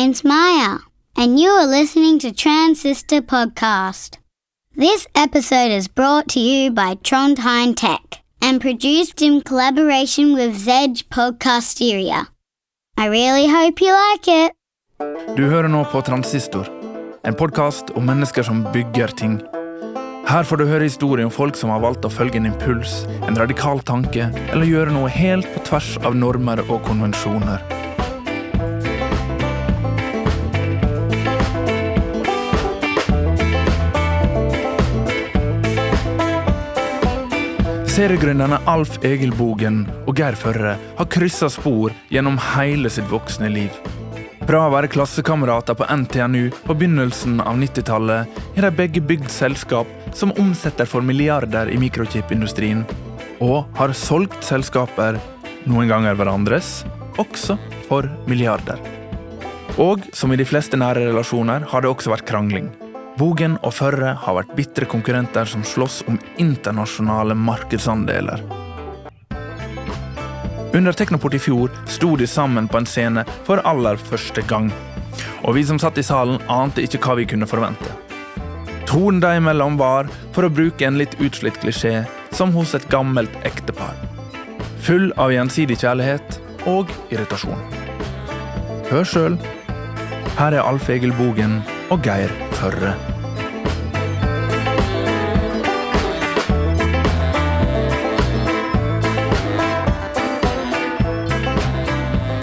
name's Maya, and you are listening to Transistor Podcast. This episode is brought to you by Trondheim Tech and produced in collaboration with Zedge Podcasteria. I really hope you like it. Du hører nå på Transistor, en podkast om mennesker som bygger ting. Her får du høre historier om folk som har valgt å følge en impuls, en radikal tanke, eller gjøre noe helt på tvers av normer og konvensjoner. Seriegründerne Alf Egil Bogen og Geir Førre har kryssa spor gjennom hele sitt voksne liv. Fra å være klassekamerater på NTNU på begynnelsen av 90-tallet har de begge bygd selskap som omsetter for milliarder i mikrochipindustrien, og har solgt selskaper, noen ganger hverandres, også for milliarder. Og som i de fleste nære relasjoner har det også vært krangling. Bogen og Førre har vært bitre konkurrenter som slåss om internasjonale markedsandeler. Under Teknoport i fjor sto de sammen på en scene for aller første gang. Og vi som satt i salen, ante ikke hva vi kunne forvente. Tonen dem imellom var, for å bruke en litt utslitt klisjé, som hos et gammelt ektepar. Full av gjensidig kjærlighet og irritasjon. Hør sjøl. Her er Alf Egil Bogen og Geir Førre.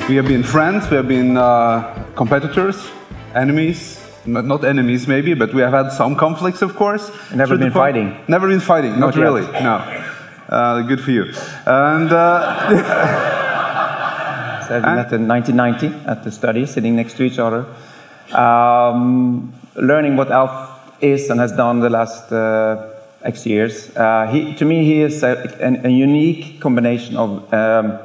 We have been friends, we have been uh, competitors, enemies, not enemies, maybe, but we have had some conflicts, of course. Never been fighting? Never been fighting, not, Not yet. really, no. Uh, good for you. And uh, So we met in 1990 at the study, sitting next to each other, um, learning what Alf is and has done the last uh, X years. Uh, he, to me, he is a, an- a unique combination of um,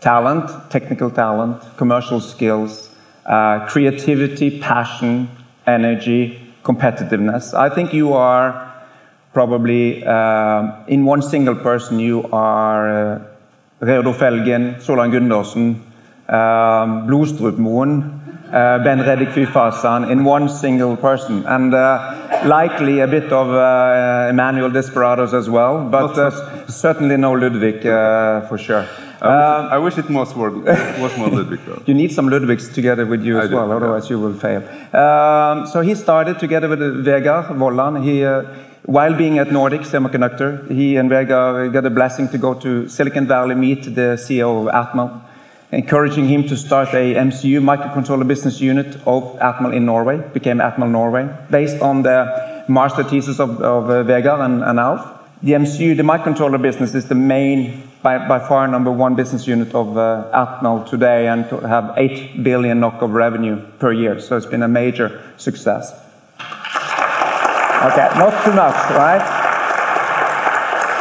talent, technical talent, commercial skills, uh, creativity, passion, energy, competitiveness. I think you are probably um, in one single person you are uh, Reodor Felgen, Solan Gundersen, um, Blodstrupmoen, uh, Ben Redic Fy Fasan in one single person, and uh, likely a bit of uh, Emanuel Desperados as well, but uh, certainly no Ludwig uh, for sure. I, wish, I wish it was more, was more Ludwig, though. You need some Ludwigs together with you I as do, well, yeah. otherwise you will fail. Um, so he started together with uh, Vegard Vollan. He, uh, while being at Nordic Semiconductor, he and Vegard got a blessing to go to Silicon Valley, meet the CEO of Atmel, encouraging him to start a MCU, microcontroller business unit of Atmel in Norway, became Atmel Norway, based on the master thesis of, of uh, and, and Alf. The MCU, the microcontroller business, is the main, by, by far, number one business unit of uh, Atmel today and to have 8 billion NOK of revenue per year. So it's been a major success. Okay, not too much, right?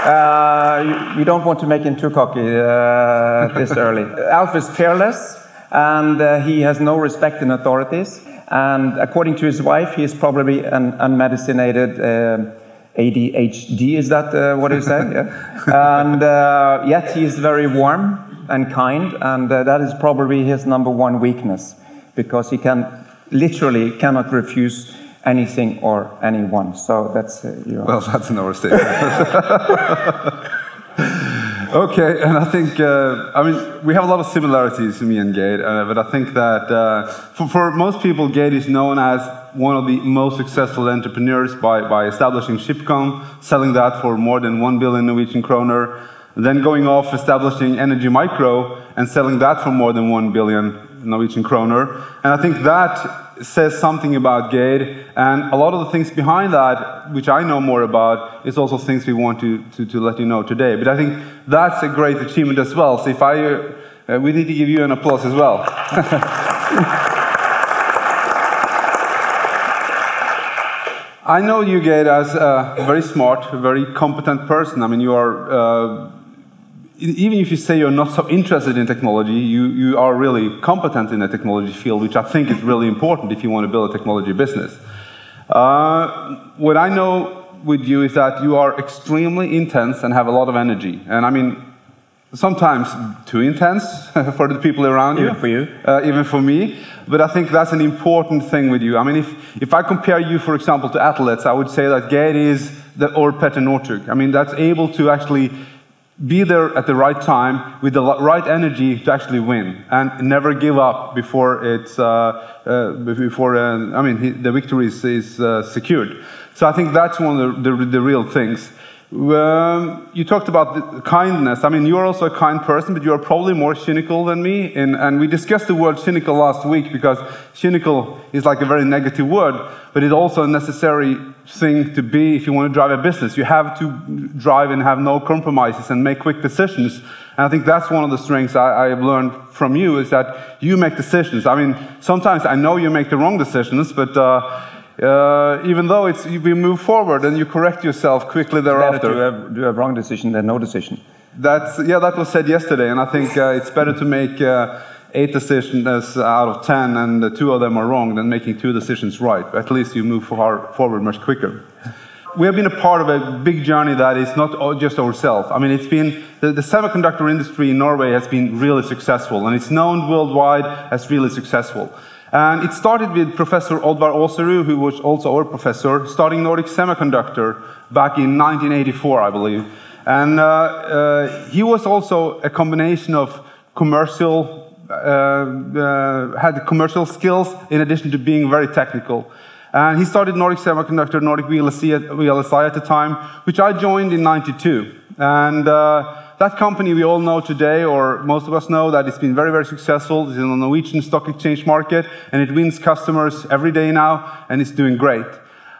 Uh, you, you don't want to make him too cocky uh, this early. Alf is fearless and uh, he has no respect in authorities. And according to his wife, he is probably an unmedicinated uh, ADHD. Is that uh, what he said? Yeah. And uh, yet he is very warm and kind, and uh, that is probably his number one weakness because he can literally cannot refuse anything or anyone. So that's uh, your. Well, that's an overstatement. okay, and I think, uh, I mean, we have a lot of similarities, to me and Geir, uh, but I think that uh, for, for most people, Geir is known as one of the most successful entrepreneurs by, by establishing Chipcon, selling that for more than 1 billion Norwegian kroner, then going off establishing Energy Micro and selling that for more than 1 billion Norwegian kroner. And I think that says something about Geir, and a lot of the things behind that, which I know more about, is also things we want to, to, to let you know today. But I think that's a great achievement as well. So if I, uh, we need to give you an applause as well. I know you, Geir, as a very smart, very competent person. I mean, you are, uh, even if you say you're not so interested in technology, you, you are really competent in the technology field, which I think is really important if you want to build a technology business. Uh, what I know with you is that you are extremely intense and have a lot of energy. And I mean, sometimes too intense for the people around Even you. for you. Uh, even for me. But I think that's an important thing with you. I mean, if, if I compare you, for example, to athletes, I would say that Geir is the, or Petter Northug. I mean, that's able to actually be there at the right time with the right energy to actually win and never give up before it's uh, uh, before uh, I mean he, the victory is, is uh, secured. So I think that's one of the, the, the real things. Um, you talked about kindness. I mean, you're also a kind person, but you're probably more cynical than me. And, and we discussed the word cynical last week because cynical is like a very negative word, but it's also a necessary thing to be if you want to drive a business. You have to drive and have no compromises and make quick decisions. And I think that's one of the strengths I, I have learned from you is that you make decisions. I mean, sometimes I know you make the wrong decisions, but uh, uh, even though it's, we move forward and you correct yourself quickly Better thereafter. to have, do a wrong decision than no decision. That's yeah, that was said yesterday, and I think uh, it's better to make uh, eight decisions out of ten, and two of them are wrong, than making two decisions right. At least you move far, forward much quicker. We have been a part of a big journey that is not just ourselves. I mean, it's been the, the semiconductor industry in Norway has been really successful, and it's known worldwide as really successful. And it started with Professor Oddvar Åserud, who was also our professor, starting Nordic Semiconductor back in 1984, I believe. And uh, uh, he was also a combination of commercial, uh, uh, had commercial skills in addition to being very technical. And he started Nordic Semiconductor, Nordic VLSI at, VLSI at the time, which I joined in 92. And uh, that company we all know today, or most of us know, that it's been very, very successful. It's in the Norwegian stock exchange market, and it wins customers every day now, and it's doing great.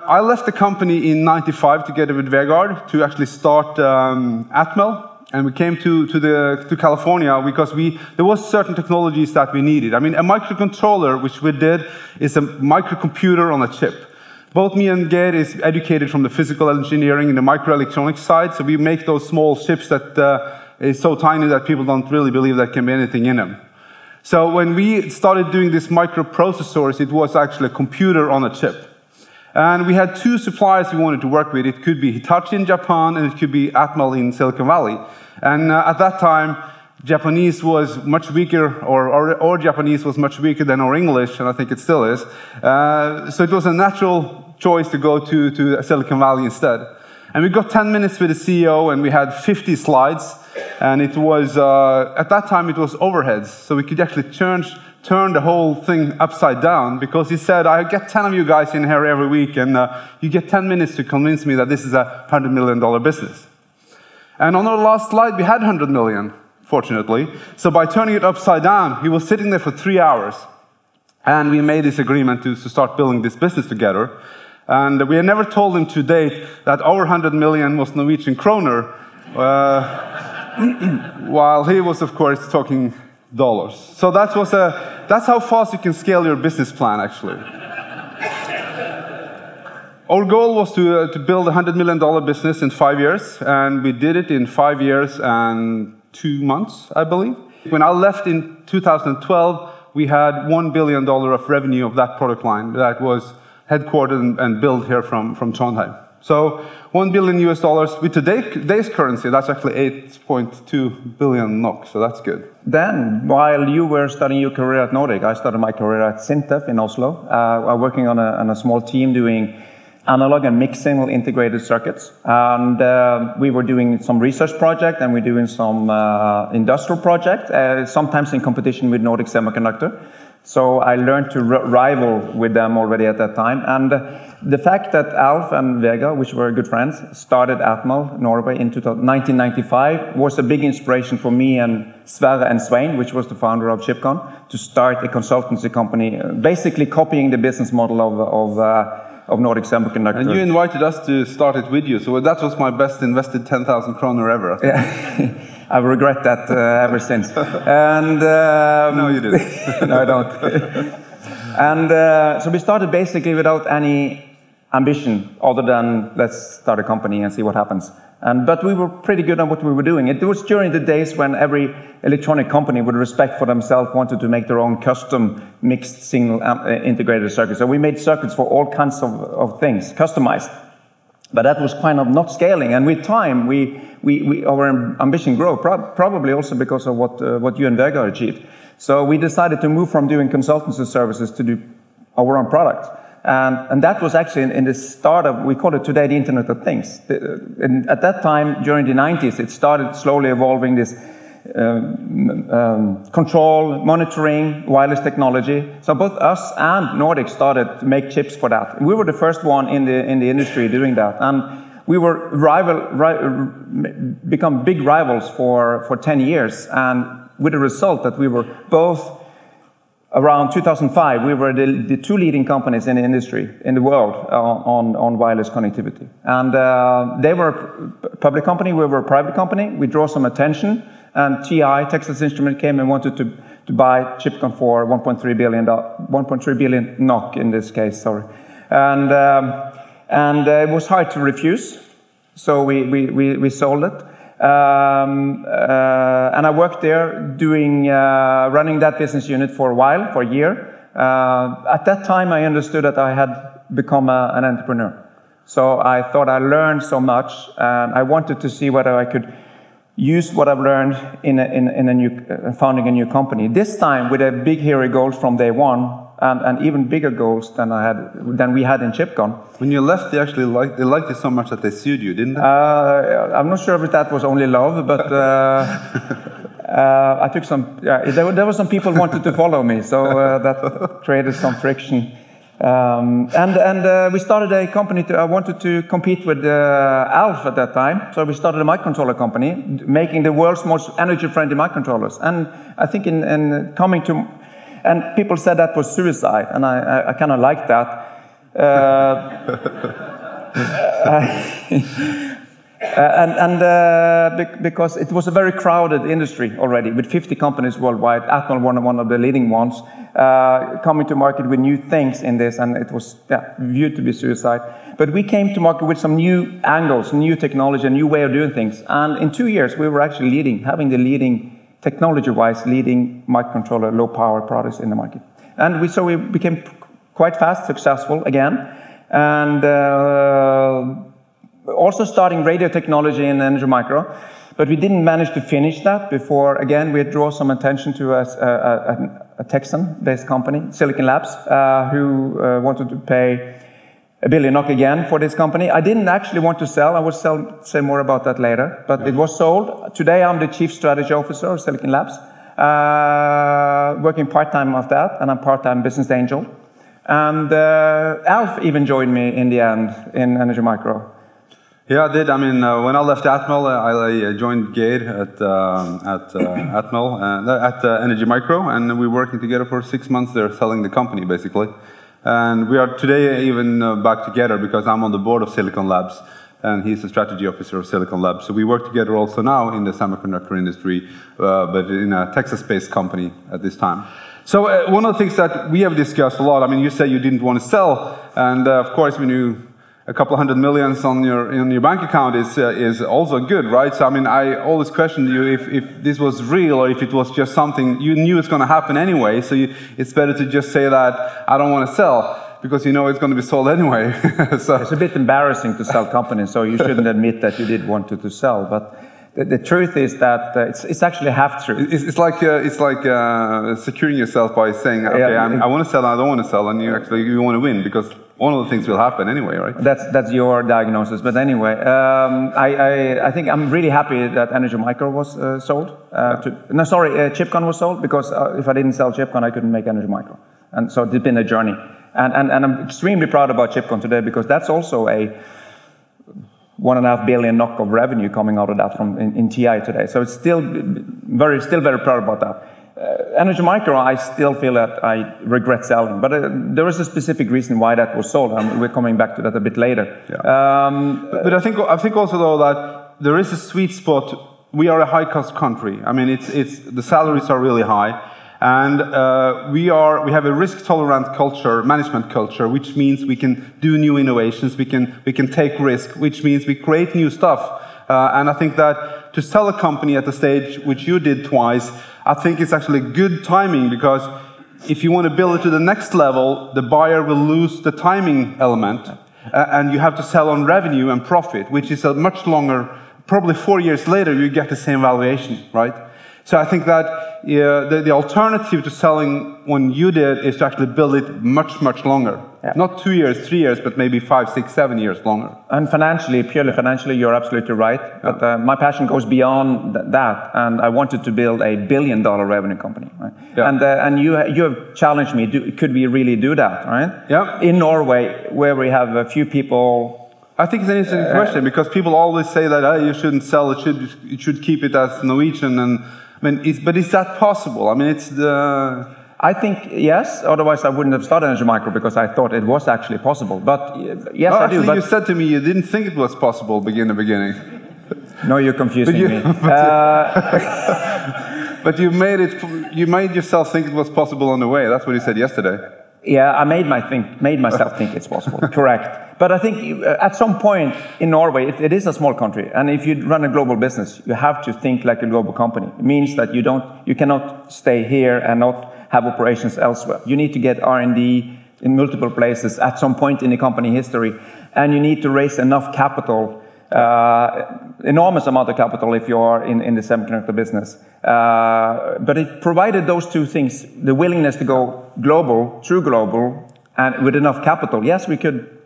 I left the company in 95 together with Vegard to actually start um, Atmel, and we came to, to, the, to California because we, there was certain technologies that we needed. I mean, a microcontroller, which we did, is a microcomputer on a chip. Both me and Geir is educated from the physical engineering and the microelectronics side, so we make those small chips that uh, is so tiny that people don't really believe there can be anything in them. So when we started doing these microprocessors, it was actually a computer on a chip. And we had two suppliers we wanted to work with. It could be Hitachi in Japan and it could be Atmel in Silicon Valley. And uh, at that time, Japanese was much weaker, or, or, or, Japanese was much weaker than our English, and I think it still is. Uh, so it was a natural choice to go to, to Silicon Valley instead. And we got 10 minutes with the CEO, and we had 50 slides. And it was, uh, at that time, it was overheads. So we could actually turn, turn the whole thing upside down because he said, I get 10 of you guys in here every week, and uh, you get 10 minutes to convince me that this is a $100 million business. And on our last slide, we had 100 million, fortunately. So by turning it upside down, he was sitting there for three hours. And we made this agreement to, to start building this business together. And we had never told him to date that our 100 million was Norwegian kroner, uh, while he was, of course, talking dollars. So that was a, that's how fast you can scale your business plan, actually. Our goal was to, uh, to build a $100 million business in five years, and we did it in five years and two months, I believe. When I left in 2012, we had $1 billion of revenue of that product line that was headquartered and, and built here from, from Trondheim. So 1 billion US dollars with today, today's currency, that's actually 8.2 billion NOK, so that's good. Then, while you were starting your career at Nordic, I started my career at Sintef in Oslo. Uh, I'm working on a, on a small team doing analog and mixed signal integrated circuits. And uh, we were doing some research project and we're doing some uh, industrial project, uh, sometimes in competition with Nordic Semiconductor. So I learned to rival with them already at that time. And the fact that Alf and Vegard, which were good friends, started Atmel Norway in 1995 was a big inspiration for me and Sverre and Svein, which was the founder of Chipcon, to start a consultancy company, basically copying the business model of, of uh, of Nordic Semiconductor. And you invited us to start it with you, so that was my best invested 10,000 kroner ever. Yeah. I regret that uh, ever since. and um, no, you didn't. no, I don't. and uh, so we started basically without any ambition other than let's start a company and see what happens. And, but we were pretty good at what we were doing. It was during the days when every electronic company, with respect for themselves, wanted to make their own custom mixed signal uh, integrated circuits. So we made circuits for all kinds of, of things, customized. But that was kind of not scaling. And with time, we, we, we our ambition grew, prob probably also because of what, uh, what you and Vegard achieved. So we decided to move from doing consultancy services to do our own product. And, and that was actually in, in, the start of, we call it today the Internet of Things. The, at that time, during the 90s, it started slowly evolving this control, monitoring, wireless technology. So both us and Nordic started to make chips for that. We were the first one in the in the industry doing that, and we were rival, ri become big rivals for for 10 years, and with the result that we were both. Around 2005, we were the, the two leading companies in the industry in the world uh, on, on wireless connectivity. And uh, they were a public company, we were a private company. We draw some attention and TI, Texas Instrument, came and wanted to, to buy Chipcon for 1.3 billion, 1.3 billion NOK in this case, sorry. And, um, and uh, it was hard to refuse, so we, we, we, we sold it. Um, uh, and I worked there doing, uh, running that business unit for a while, for a year. Uh, at that time, I understood that I had become a, an entrepreneur. So I thought I learned so much, and I wanted to see whether I could use what I've learned in, a, in, in a new, uh, founding a new company. This time with a big hairy goals from day one, and, and even bigger goals than I had than we had in Chipcon. When you left, they actually liked they liked you so much that they sued you, didn't they? Uh, I'm not sure if that was only love, but uh, uh, I took some. Yeah, there, there were some people wanted to follow me, so uh, that created some friction. Um, and and uh, we started a company. To, I wanted to compete with uh, Alf at that time, so we started a microcontroller company, making the world's most energy-friendly microcontrollers. And I think in, in, coming to, and people said that was suicide, and I, I, I kind of liked that. Uh, and, and uh, because it was a very crowded industry already, with 50 companies worldwide, Atmel one, one of the leading ones, uh, coming to market with new things in this, and it was yeah, viewed to be suicide. But we came to market with some new angles, new technology, a new way of doing things. And in two years, we were actually leading, having the leading, technology-wise, leading microcontroller low-power products in the market. And we, so we became quite fast successful again. And uh, also starting radio technology in Energy Micro, but we didn't manage to finish that before, again, we draw some attention to a, a, a Texan-based company, Silicon Labs, uh, who uh, wanted to pay a billion NOK again for this company. I didn't actually want to sell. I will sell, say more about that later, but it was sold. Today, I'm the chief strategy officer of Silicon Labs, uh, working part-time of that, and I'm part-time business angel. And uh, Alf even joined me in the end in Energy Micro. Yeah, I did. I mean, uh, when I left Atmel, uh, I, I joined Geir at at uh, Atmel uh, at uh, Energy Micro, and we were working together for six months there, selling the company basically. And we are today even uh, back together because I'm on the board of Silicon Labs, and he's the strategy officer of Silicon Labs. So we work together also now in the semiconductor industry, but in a Texas-based company at this time. So one of the things that we have discussed a lot. I mean, you said you didn't want to sell, and of course, when you a couple hundred millions on your in your bank account is uh, is also good, right? So I mean, I always questioned you if, if this was real or if it was just something you knew it's going to happen anyway. So you, it's better to just say that I don't want to sell because you know it's going to be sold anyway. so it's a bit embarrassing to sell companies, so you shouldn't admit that you did want to, to sell, but. The, the truth is that uh, it's, it's actually half true. It's, it's like uh, it's like uh, securing yourself by saying, "Okay, yeah, i want to sell, and I don't want to sell," and you actually you want to win because one of the things will happen anyway, right? That's that's your diagnosis. But anyway, um, I, I, I think I'm really happy that Energy Micro was uh, sold. Uh, to, no, sorry, uh, Chipcon was sold because uh, if I didn't sell Chipcon, I couldn't make Energy Micro, and so it's been a journey. And, and and I'm extremely proud about Chipcon today because that's also a one and a half billion knock of revenue coming out of that from in, in TI today. So it's still very still very proud about that. Uh, Energy Micro, I still feel that I regret selling, but uh, there is a specific reason why that was sold, and we're coming back to that a bit later. Yeah. Um, but, but, I think I think also though that there is a sweet spot. We are a high-cost country. I mean, it's it's the salaries are really high, and uh, we are we have a risk-tolerant culture, management culture, which means we can do new innovations, we can we can take risk, which means we create new stuff. Uh, and I think that to sell a company at the stage which you did twice I think it's actually good timing because if you want to build it to the next level, the buyer will lose the timing element. uh, and you have to sell on revenue and profit, which is a much longer, probably four years later, you get the same valuation, right? So I think that yeah, the, the alternative to selling when you did is to actually build it much, much longer. Yeah. Not two years, three years, but maybe five, six, seven years longer. And financially, purely financially, you're absolutely right. But uh, my passion goes beyond th- that, and I wanted to build a billion-dollar revenue company. Right? Yeah. And uh, and you you have challenged me. Do, could we really do that? Right? Yeah. In Norway, where we have a few people. I think it's an interesting question because people always say that oh, you shouldn't sell it, should you should keep it as Norwegian, and I mean, is, but is that possible? I mean, it's the I think yes. Otherwise, I wouldn't have started Energy Micro because I thought it was actually possible. But yes, Oh, I do. But you said to me you didn't think it was possible begin the beginning, no, you're confusing you- me. but Uh, but you made it. You made yourself think it was possible on the way. That's what you said yesterday. Yeah, I made, my think, made myself think it's possible. Correct. But I think uh, at some point in Norway, it, it is a small country, and if you run a global business, you have to think like a global company. It means that you don't, you cannot stay here and not have operations elsewhere. You need to get R and D in multiple places at some point in the company history, and you need to raise enough capital. Uh, enormous amount of capital if you are in, in the semiconductor business. Uh, but it provided those two things, the willingness to go global, true global, and with enough capital, yes, we could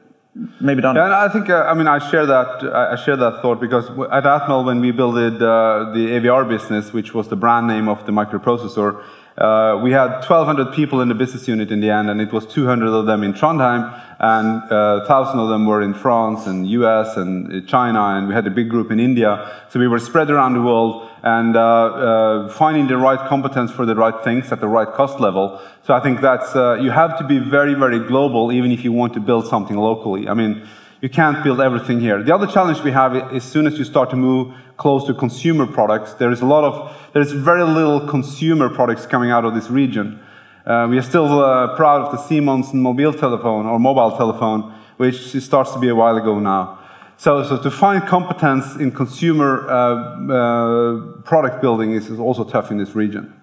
maybe done and I think uh, I mean I share that I share that thought because at Atmel when we built uh, the AVR business, which was the brand name of the microprocessor, uh, we had 1,200 people in the business unit in the end, and it was 200 of them in Trondheim, and uh, 1,000 of them were in France and US and uh, China, and we had a big group in India. So we were spread around the world and uh, uh, finding the right competence for the right things at the right cost level. So I think that's you have to be very, very global, even if you want to build something locally. I mean, you can't build everything here. The other challenge we have is as soon as you start to move close to consumer products, there is a lot of there is very little consumer products coming out of this region. Uh, we are still uh, proud of the Siemens mobile telephone or mobile telephone, which starts to be a while ago now. So, so to find competence in consumer uh, uh, product building is, is also tough in this region.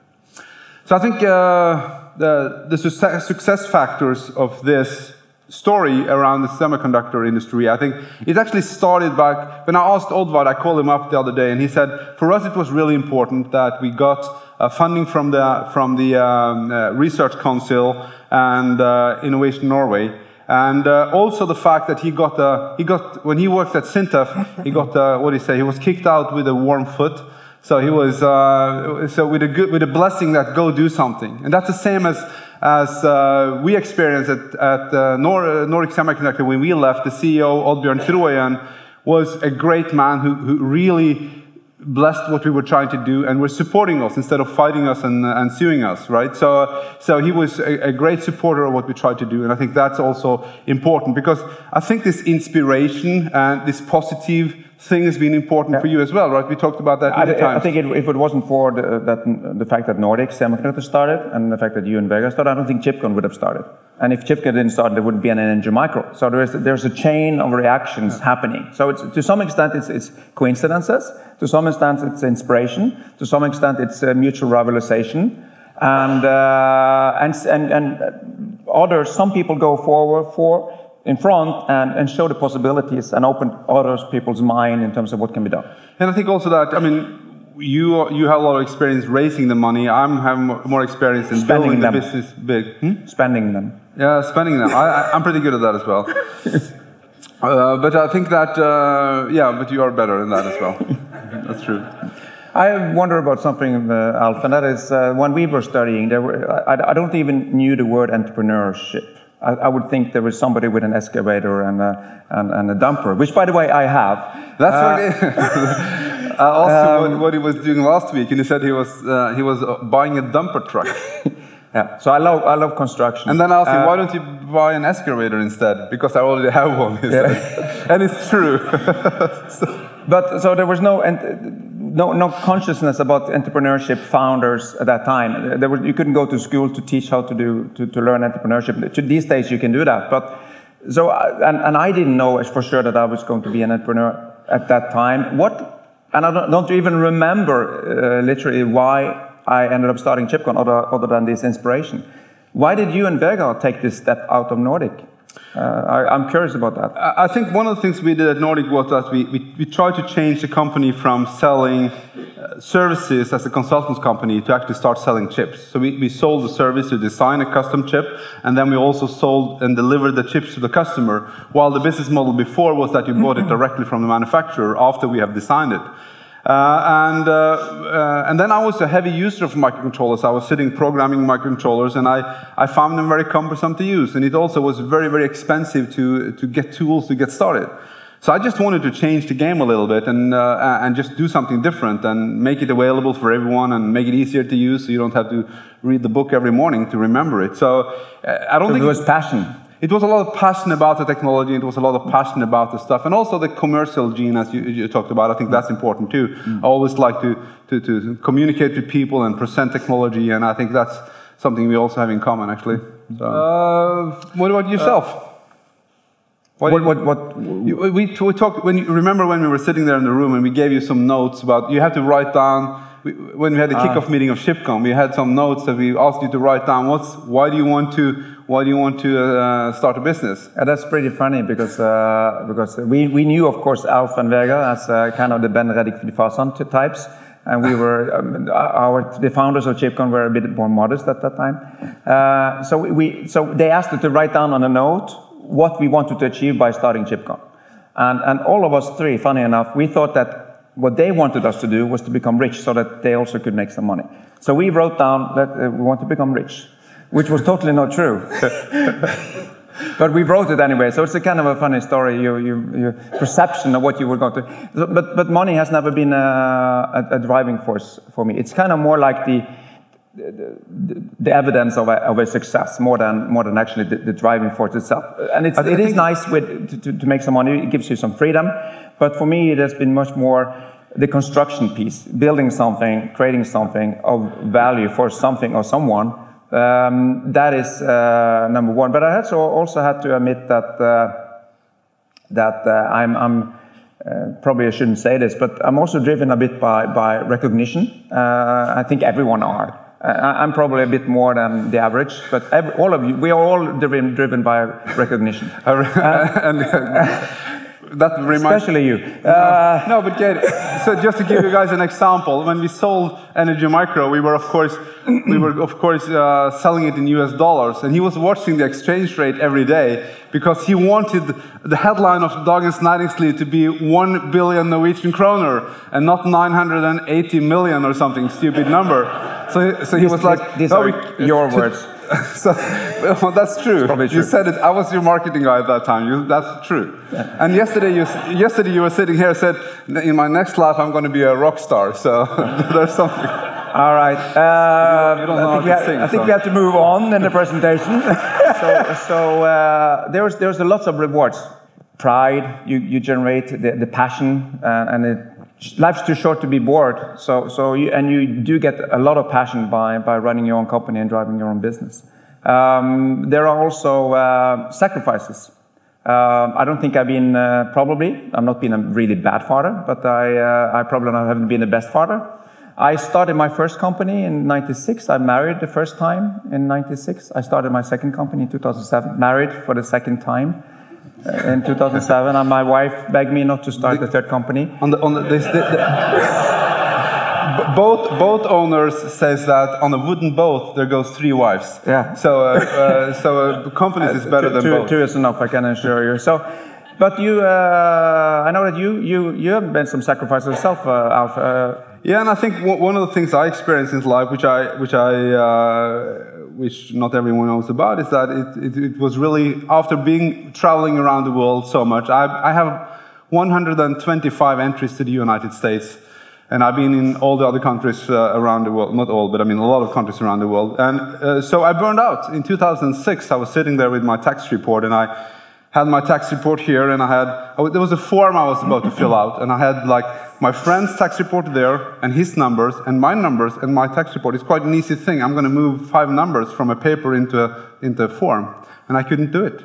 So I think uh, the, the success, success factors of this story around the semiconductor industry, I think it actually started back when I asked Oddvar, I called him up the other day, and he said, for us it was really important that we got uh, funding from the, from the um, uh, Research Council and uh, Innovation Norway. And uh, also the fact that he got, uh, he got when he worked at Sintef, he got, uh, what do you say, he was kicked out with a warm foot. So he was uh, so with a good with a blessing that go do something, and that's the same as as uh, we experienced at, at uh, Nor- Nordic Semiconductor when we left. The CEO Oddbjørn Trojan was a great man who, who really blessed what we were trying to do and were supporting us instead of fighting us and, and suing us, right? So, so he was a, a great supporter of what we tried to do, and I think that's also important because I think this inspiration and this positive thing has been important for you as well, right? We talked about that I, many I times. think it, if it wasn't for the, that, the fact that Nordic Semiconductor started and the fact that you and Vegard started, I don't think Chipcon would have started. And if Chipcon didn't start, there wouldn't be an Energy Micro. So there's, there's a chain of reactions happening. So it's, to some extent, it's, it's coincidences. To some extent, it's inspiration. To some extent, it's uh, mutual rivalization. And, uh, and, and, and others, some people go forward for in front and, and show the possibilities and open others people's mind in terms of what can be done. And I think also that, I mean, you, you have a lot of experience raising the money. I'm having more experience in Spending building the business big. Hmm? Spending them. Yeah, spending them. I, I, I'm pretty good at that as well. uh, but I think that, uh, yeah, but you are better in that as well. That's true. I wonder about something, uh, Alf, and that is uh, when we were studying, there were, I, I don't even knew the word entrepreneurship. I, I would think there was somebody with an excavator and a, and, and a dumper, which, by the way, I have. That's Uh, what it, I asked him what, what he was doing last week, and he said he was, uh, he was uh, buying a dumper truck. Yeah. So I love, I love construction. And then I asked him, Uh, why don't you buy an excavator instead? Because I already have one, said. and it's true. But so there was no and no no consciousness about entrepreneurship founders at that time. There was, you couldn't go to school to teach how to do to, to learn entrepreneurship. To these days you can do that, but so and, and I didn't know for sure that I was going to be an entrepreneur at that time. What and I don't, don't even remember uh, literally why I ended up starting Chipcon other other than this inspiration. Why did you and Vegard take this step out of Nordic? Uh, I, am curious about that. I think one of the things we did at Nordic was that we, we, we tried to change the company from selling uh, services as a consultants company to actually start selling chips. So we, we sold the service to design a custom chip, and then we also sold and delivered the chips to the customer, while the business model before was that you bought it directly from the manufacturer after we have designed it. Uh, and, uh, uh, and then I was a heavy user of microcontrollers. I was sitting programming microcontrollers, and I, I found them very cumbersome to use. And it also was very, very expensive to, to get tools to get started. So I just wanted to change the game a little bit and, uh, and just do something different and make it available for everyone and make it easier to use so you don't have to read the book every morning to remember it. So uh, I don't so think it was passion it was a lot of passion about the technology, it was a lot of passion about the stuff, and also the commercial gene, as you, you talked about. I think that's important too. Mm. I always like to, to, to, communicate with people and present technology, and I think that's something we also have in common, actually. So, uh, what about yourself? Uh, what, what, what, what, we, we talked, when you, remember when we were sitting there in the room and we gave you some notes about, you have to write down, when we had the ah. kickoff meeting of Chipcon, we had some notes that we asked you to write down. What's, why do you want to why do you want to uh, start a business? Yeah, that's pretty funny because uh, because we, we knew of course Alf and Vegard as uh, kind of the Ben Redic Fasan types, and we were um, our the founders of Chipcon were a bit more modest at that time. Uh, so we so they asked us to write down on a note what we wanted to achieve by starting Chipcon, and and all of us three, funny enough, we thought that what they wanted us to do was to become rich so that they also could make some money. So we wrote down that uh, we want to become rich which was totally not true. but we wrote it anyway, so it's a kind of a funny story, your, your, your perception of what you were going to. But, but money has never been a, a, a driving force for me. It's kind of more like the, the, the evidence of a, of a, success more than, more than actually the, the driving force itself. And it's, it is nice with, to, to, to make some money, it gives you some freedom. But for me, it has been much more the construction piece, building something, creating something of value for something or someone um, that is uh, number one. But I also also had to admit that uh, that uh, I'm, I'm uh, probably I shouldn't say this, but I'm also driven a bit by by recognition. Uh, I think everyone are. Uh, I'm probably a bit more than the average, but every, all of you, we are all driven, driven by recognition. and, uh, that reminds especially you. Uh, no, but get so just to give you guys an example, when we sold Energy Micro, we were of course we were of course uh, selling it in U.S. dollars, and he was watching the exchange rate every day because he wanted the headline of Dagens Næringsliv to be one billion Norwegian kroner and not 980 million or something stupid number. So, so he this, was like, "These oh, are your words." so well, that's true. true. You said it. I was your marketing guy at that time. You, that's true. Yeah. And yesterday, you yesterday you were sitting here and said, "In my next life, I'm going to be a rock star." So there's something. All right. Uh, you don't, you don't I, think, we have, sing, I think so. we have to move on in the presentation. so so uh, there's there's lots of rewards. Pride. You you generate the, the passion uh, and it life's too short to be bored. So, so you, and you do get a lot of passion by, by running your own company and driving your own business. Um, there are also uh, sacrifices. Uh, I don't think I've been, uh, probably, I've not been a really bad father, but I, uh, I probably haven't been the best father. I started my first company in 96. I married the first time in 96. I started my second company in 2007, married for the second time. Uh, in 2007, and my wife begged me not to start the, the third company. On the, on the, this, both both owners says that on a wooden boat there goes three wives. Yeah. So uh, uh, so uh, companies is better than two, both. Two is enough, I can assure you. So. But you, uh, I know that you, you, you have made some sacrifices yourself, uh, Alf. yeah, and I think one of the things I experienced in life, which I, which I which not everyone knows about, is that it, it, it, was really, after being traveling around the world so much, I, I have 125 entries to the United States. And I've been in all the other countries uh, around the world, not all, but I mean a lot of countries around the world. And uh, so I burned out. In 2006, I was sitting there with my tax report, and I had my tax report here, and I had, there was a form I was about to fill out, and I had like my friend's tax report there, and his numbers, and my numbers, and my tax report. It's quite an easy thing. I'm going to move five numbers from a paper into a, into a form, and I couldn't do it.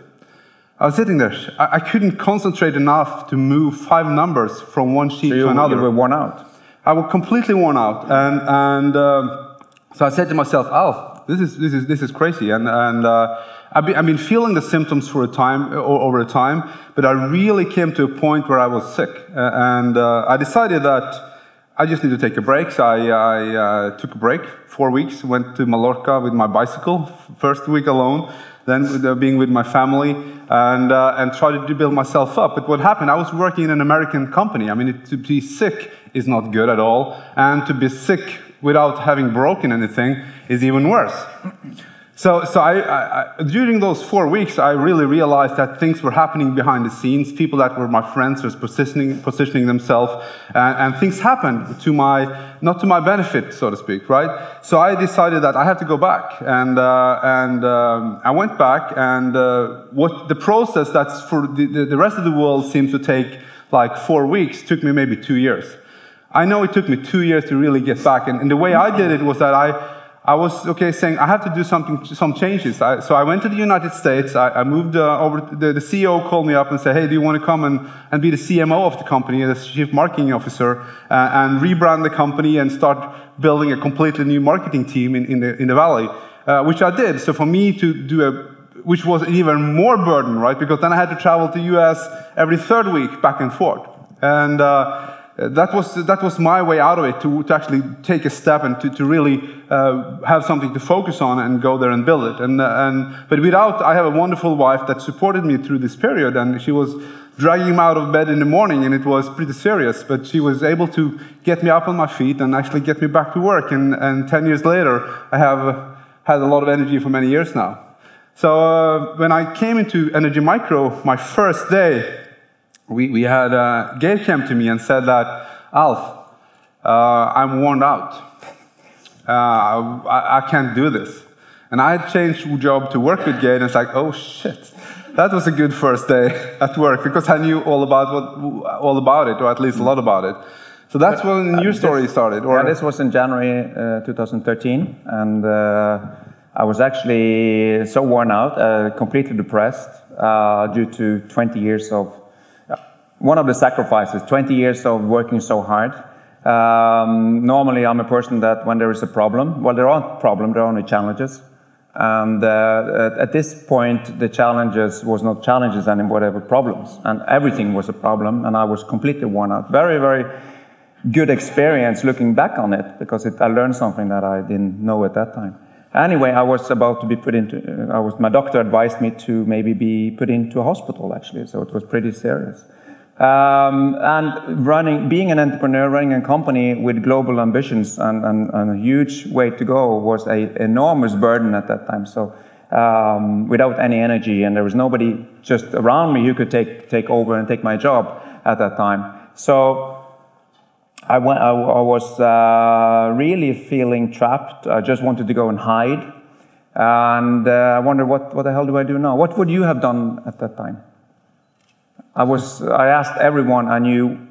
I was sitting there. I, I couldn't concentrate enough to move five numbers from one sheet so you, to another. You were worn out. I was completely worn out, and and um, so I said to myself, "Alf, this is this is this is crazy." And and uh, I've been, feeling the symptoms for a time, over a time, but I really came to a point where I was sick. Uh, and uh, I decided that I just need to take a break. So I, I uh, took a break, four weeks, went to Mallorca with my bicycle, first week alone, then uh, being with my family, and, uh, and tried to build myself up. But what happened, I was working in an American company. I mean, it, to be sick is not good at all, and to be sick without having broken anything is even worse. So, so I, I, during those four weeks, I really realized that things were happening behind the scenes. People that were my friends were positioning, positioning themselves, and, and things happened to my, not to my benefit, so to speak, right? So I decided that I had to go back, and, uh, and um, I went back, and uh, what the process that's for the, the, the rest of the world seems to take like four weeks took me maybe two years. I know it took me two years to really get back, and, and the way I did it was that I I was okay saying I have to do something, some changes. I, so I went to the United States. I, I moved uh, over. The, the, CEO called me up and said, "Hey, do you want to come and, and be the CMO of the company, the chief marketing officer, uh, and rebrand the company and start building a completely new marketing team in, in the in the valley?" Uh, which I did. So for me to do a which was even more burden, right? Because then I had to travel to US every third week back and forth. And uh, that was, that was my way out of it, to, to actually take a step and to, to really uh, have something to focus on and go there and build it. And, uh, and, but without, I have a wonderful wife that supported me through this period, and she was dragging me out of bed in the morning, and it was pretty serious, but she was able to get me up on my feet and actually get me back to work. And, and 10 years later, I have had a lot of energy for many years now. So uh, when I came into Energy Micro, my first day, we, we had uh, Geir came to me and said that, Alf, uh, I'm worn out. Uh, I, I, can't do this. And I had changed job to work with Geir, and it's like, oh shit. That was a good first day at work because I knew all about what, all about it, or at least a lot about it. So that's but, when your story started. Or? Yeah, this was in January uh, 2013, and uh, I was actually so worn out, uh, completely depressed, uh, due to 20 years of one of the sacrifices, 20 years of working so hard. Um, normally, I'm a person that when there is a problem, well, there aren't problems, there are only challenges. And uh, at this point, the challenges was not challenges anymore, they were problems. And everything was a problem, and I was completely worn out. Very, very good experience looking back on it, because it, I learned something that I didn't know at that time. Anyway, I was about to be put into, I was, my doctor advised me to maybe be put into a hospital, actually, so it was pretty serious. Um, and running, being an entrepreneur, running a company with global ambitions and, and, and a huge way to go was an enormous burden at that time. So, um, without any energy, and there was nobody just around me who could take take over and take my job at that time. So, I, went, I, I was uh, really feeling trapped. I just wanted to go and hide, and uh, I wondered what what the hell do I do now? What would you have done at that time? I was. I asked everyone I knew.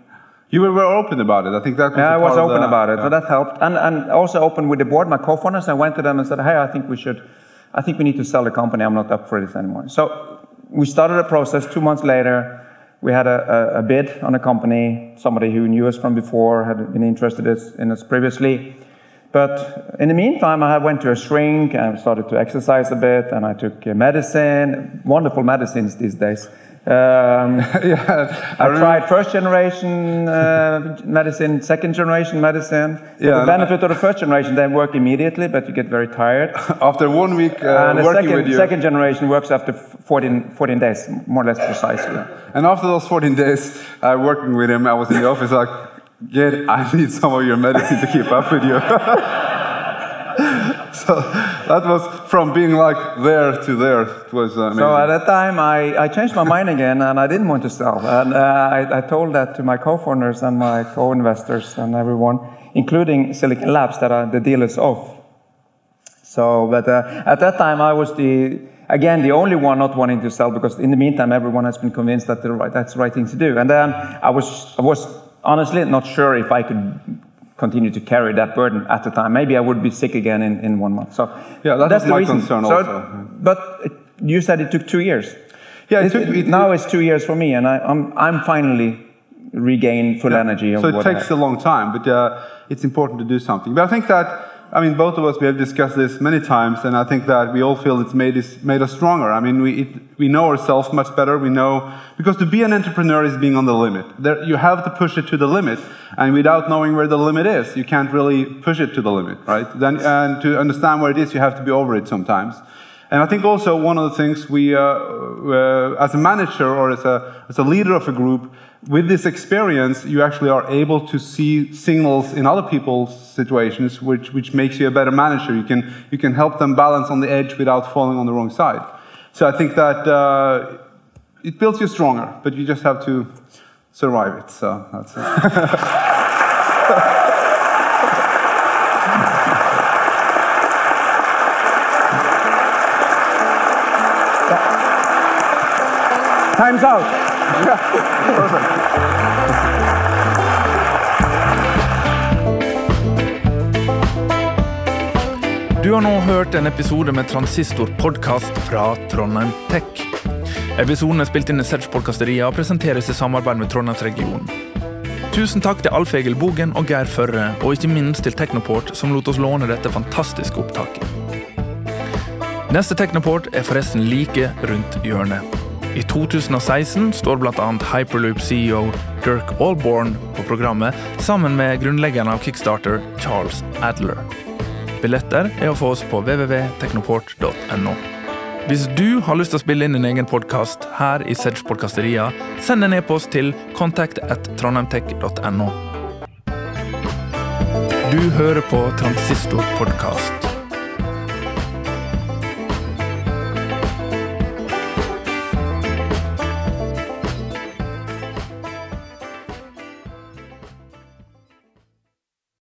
You were very open about it. I think that. Was yeah, I was open the, about it, yeah. so that helped, and and also open with the board, my co-founders. I went to them and said, "Hey, I think we should. I think we need to sell the company. I'm not up for this anymore." So we started a process. Two months later, we had a, a, a bid on a company. Somebody who knew us from before had been interested in us previously. But in the meantime, I went to a shrink and started to exercise a bit, and I took medicine, wonderful medicines these days. Um, yeah, I, I tried first generation uh, medicine, second generation medicine. Yeah, the benefit of the first generation, they work immediately, but you get very tired. after one week uh, and the working second, with you. second generation works after 14, 14 days, more or less precisely. And after those 14 days uh, working with him, I was in the office like, Geir, I need some of your medicine to keep up with you. so that was from being like there to there. It was amazing. So at that time, I, I changed my mind again, and I didn't want to sell. And uh, I, I told that to my co-founders and my co-investors and everyone, including Silicon Labs, that are the dealers of. So, but uh, at that time, I was the again the only one not wanting to sell because in the meantime, everyone has been convinced that the right, that's the right thing to do. And then I was I was honestly not sure if I could continue to carry that burden at the time. Maybe I would be sick again in, in one month. So yeah, that that's my reason. concern so, also. But it, you said it took two years. Yeah, it took, it, now it's two years for me, and I, am I'm, I'm finally regained full yeah. energy. So it takes a long time, but uh, it's important to do something. But I think that I mean, both of us, we have discussed this many times, and I think that we all feel it's made us, made us stronger. I mean, we, it, we know ourselves much better. We know, because to be an entrepreneur is being on the limit. There, you have to push it to the limit, and without knowing where the limit is, you can't really push it to the limit, right? Then, and to understand where it is, you have to be over it sometimes. And I think also one of the things we, uh, uh, as a manager or as a, as a leader of a group, with this experience, you actually are able to see signals in other people's situations, which, which makes you a better manager. You can, you can help them balance on the edge without falling on the wrong side. So I think that uh, it builds you stronger, but you just have to survive it. So that's it. Time's out. Du har nå hørt en episode med Transistor podkast fra Trondheim Tech. Episoden er spilt inn i Sedge Podkasteria og presenteres i samarbeid med Trondheimsregionen. Tusen takk til Alf Egil Bogen og Geir Førre, og ikke minst til Teknoport, som lot oss låne dette fantastiske opptaket. Neste Teknoport er forresten like rundt hjørnet. I 2016 står bl.a. Hyperloop-CEO Dirk Allborn på programmet, sammen med grunnleggeren av Kickstarter, Charles Adler. Billetter er å få oss på www.teknoport.no. Hvis du har lyst til å spille inn din egen podkast her i Sedge Podkasteria, send en e-post til contact.trondheimtech.no. Du hører på Transistor podkast.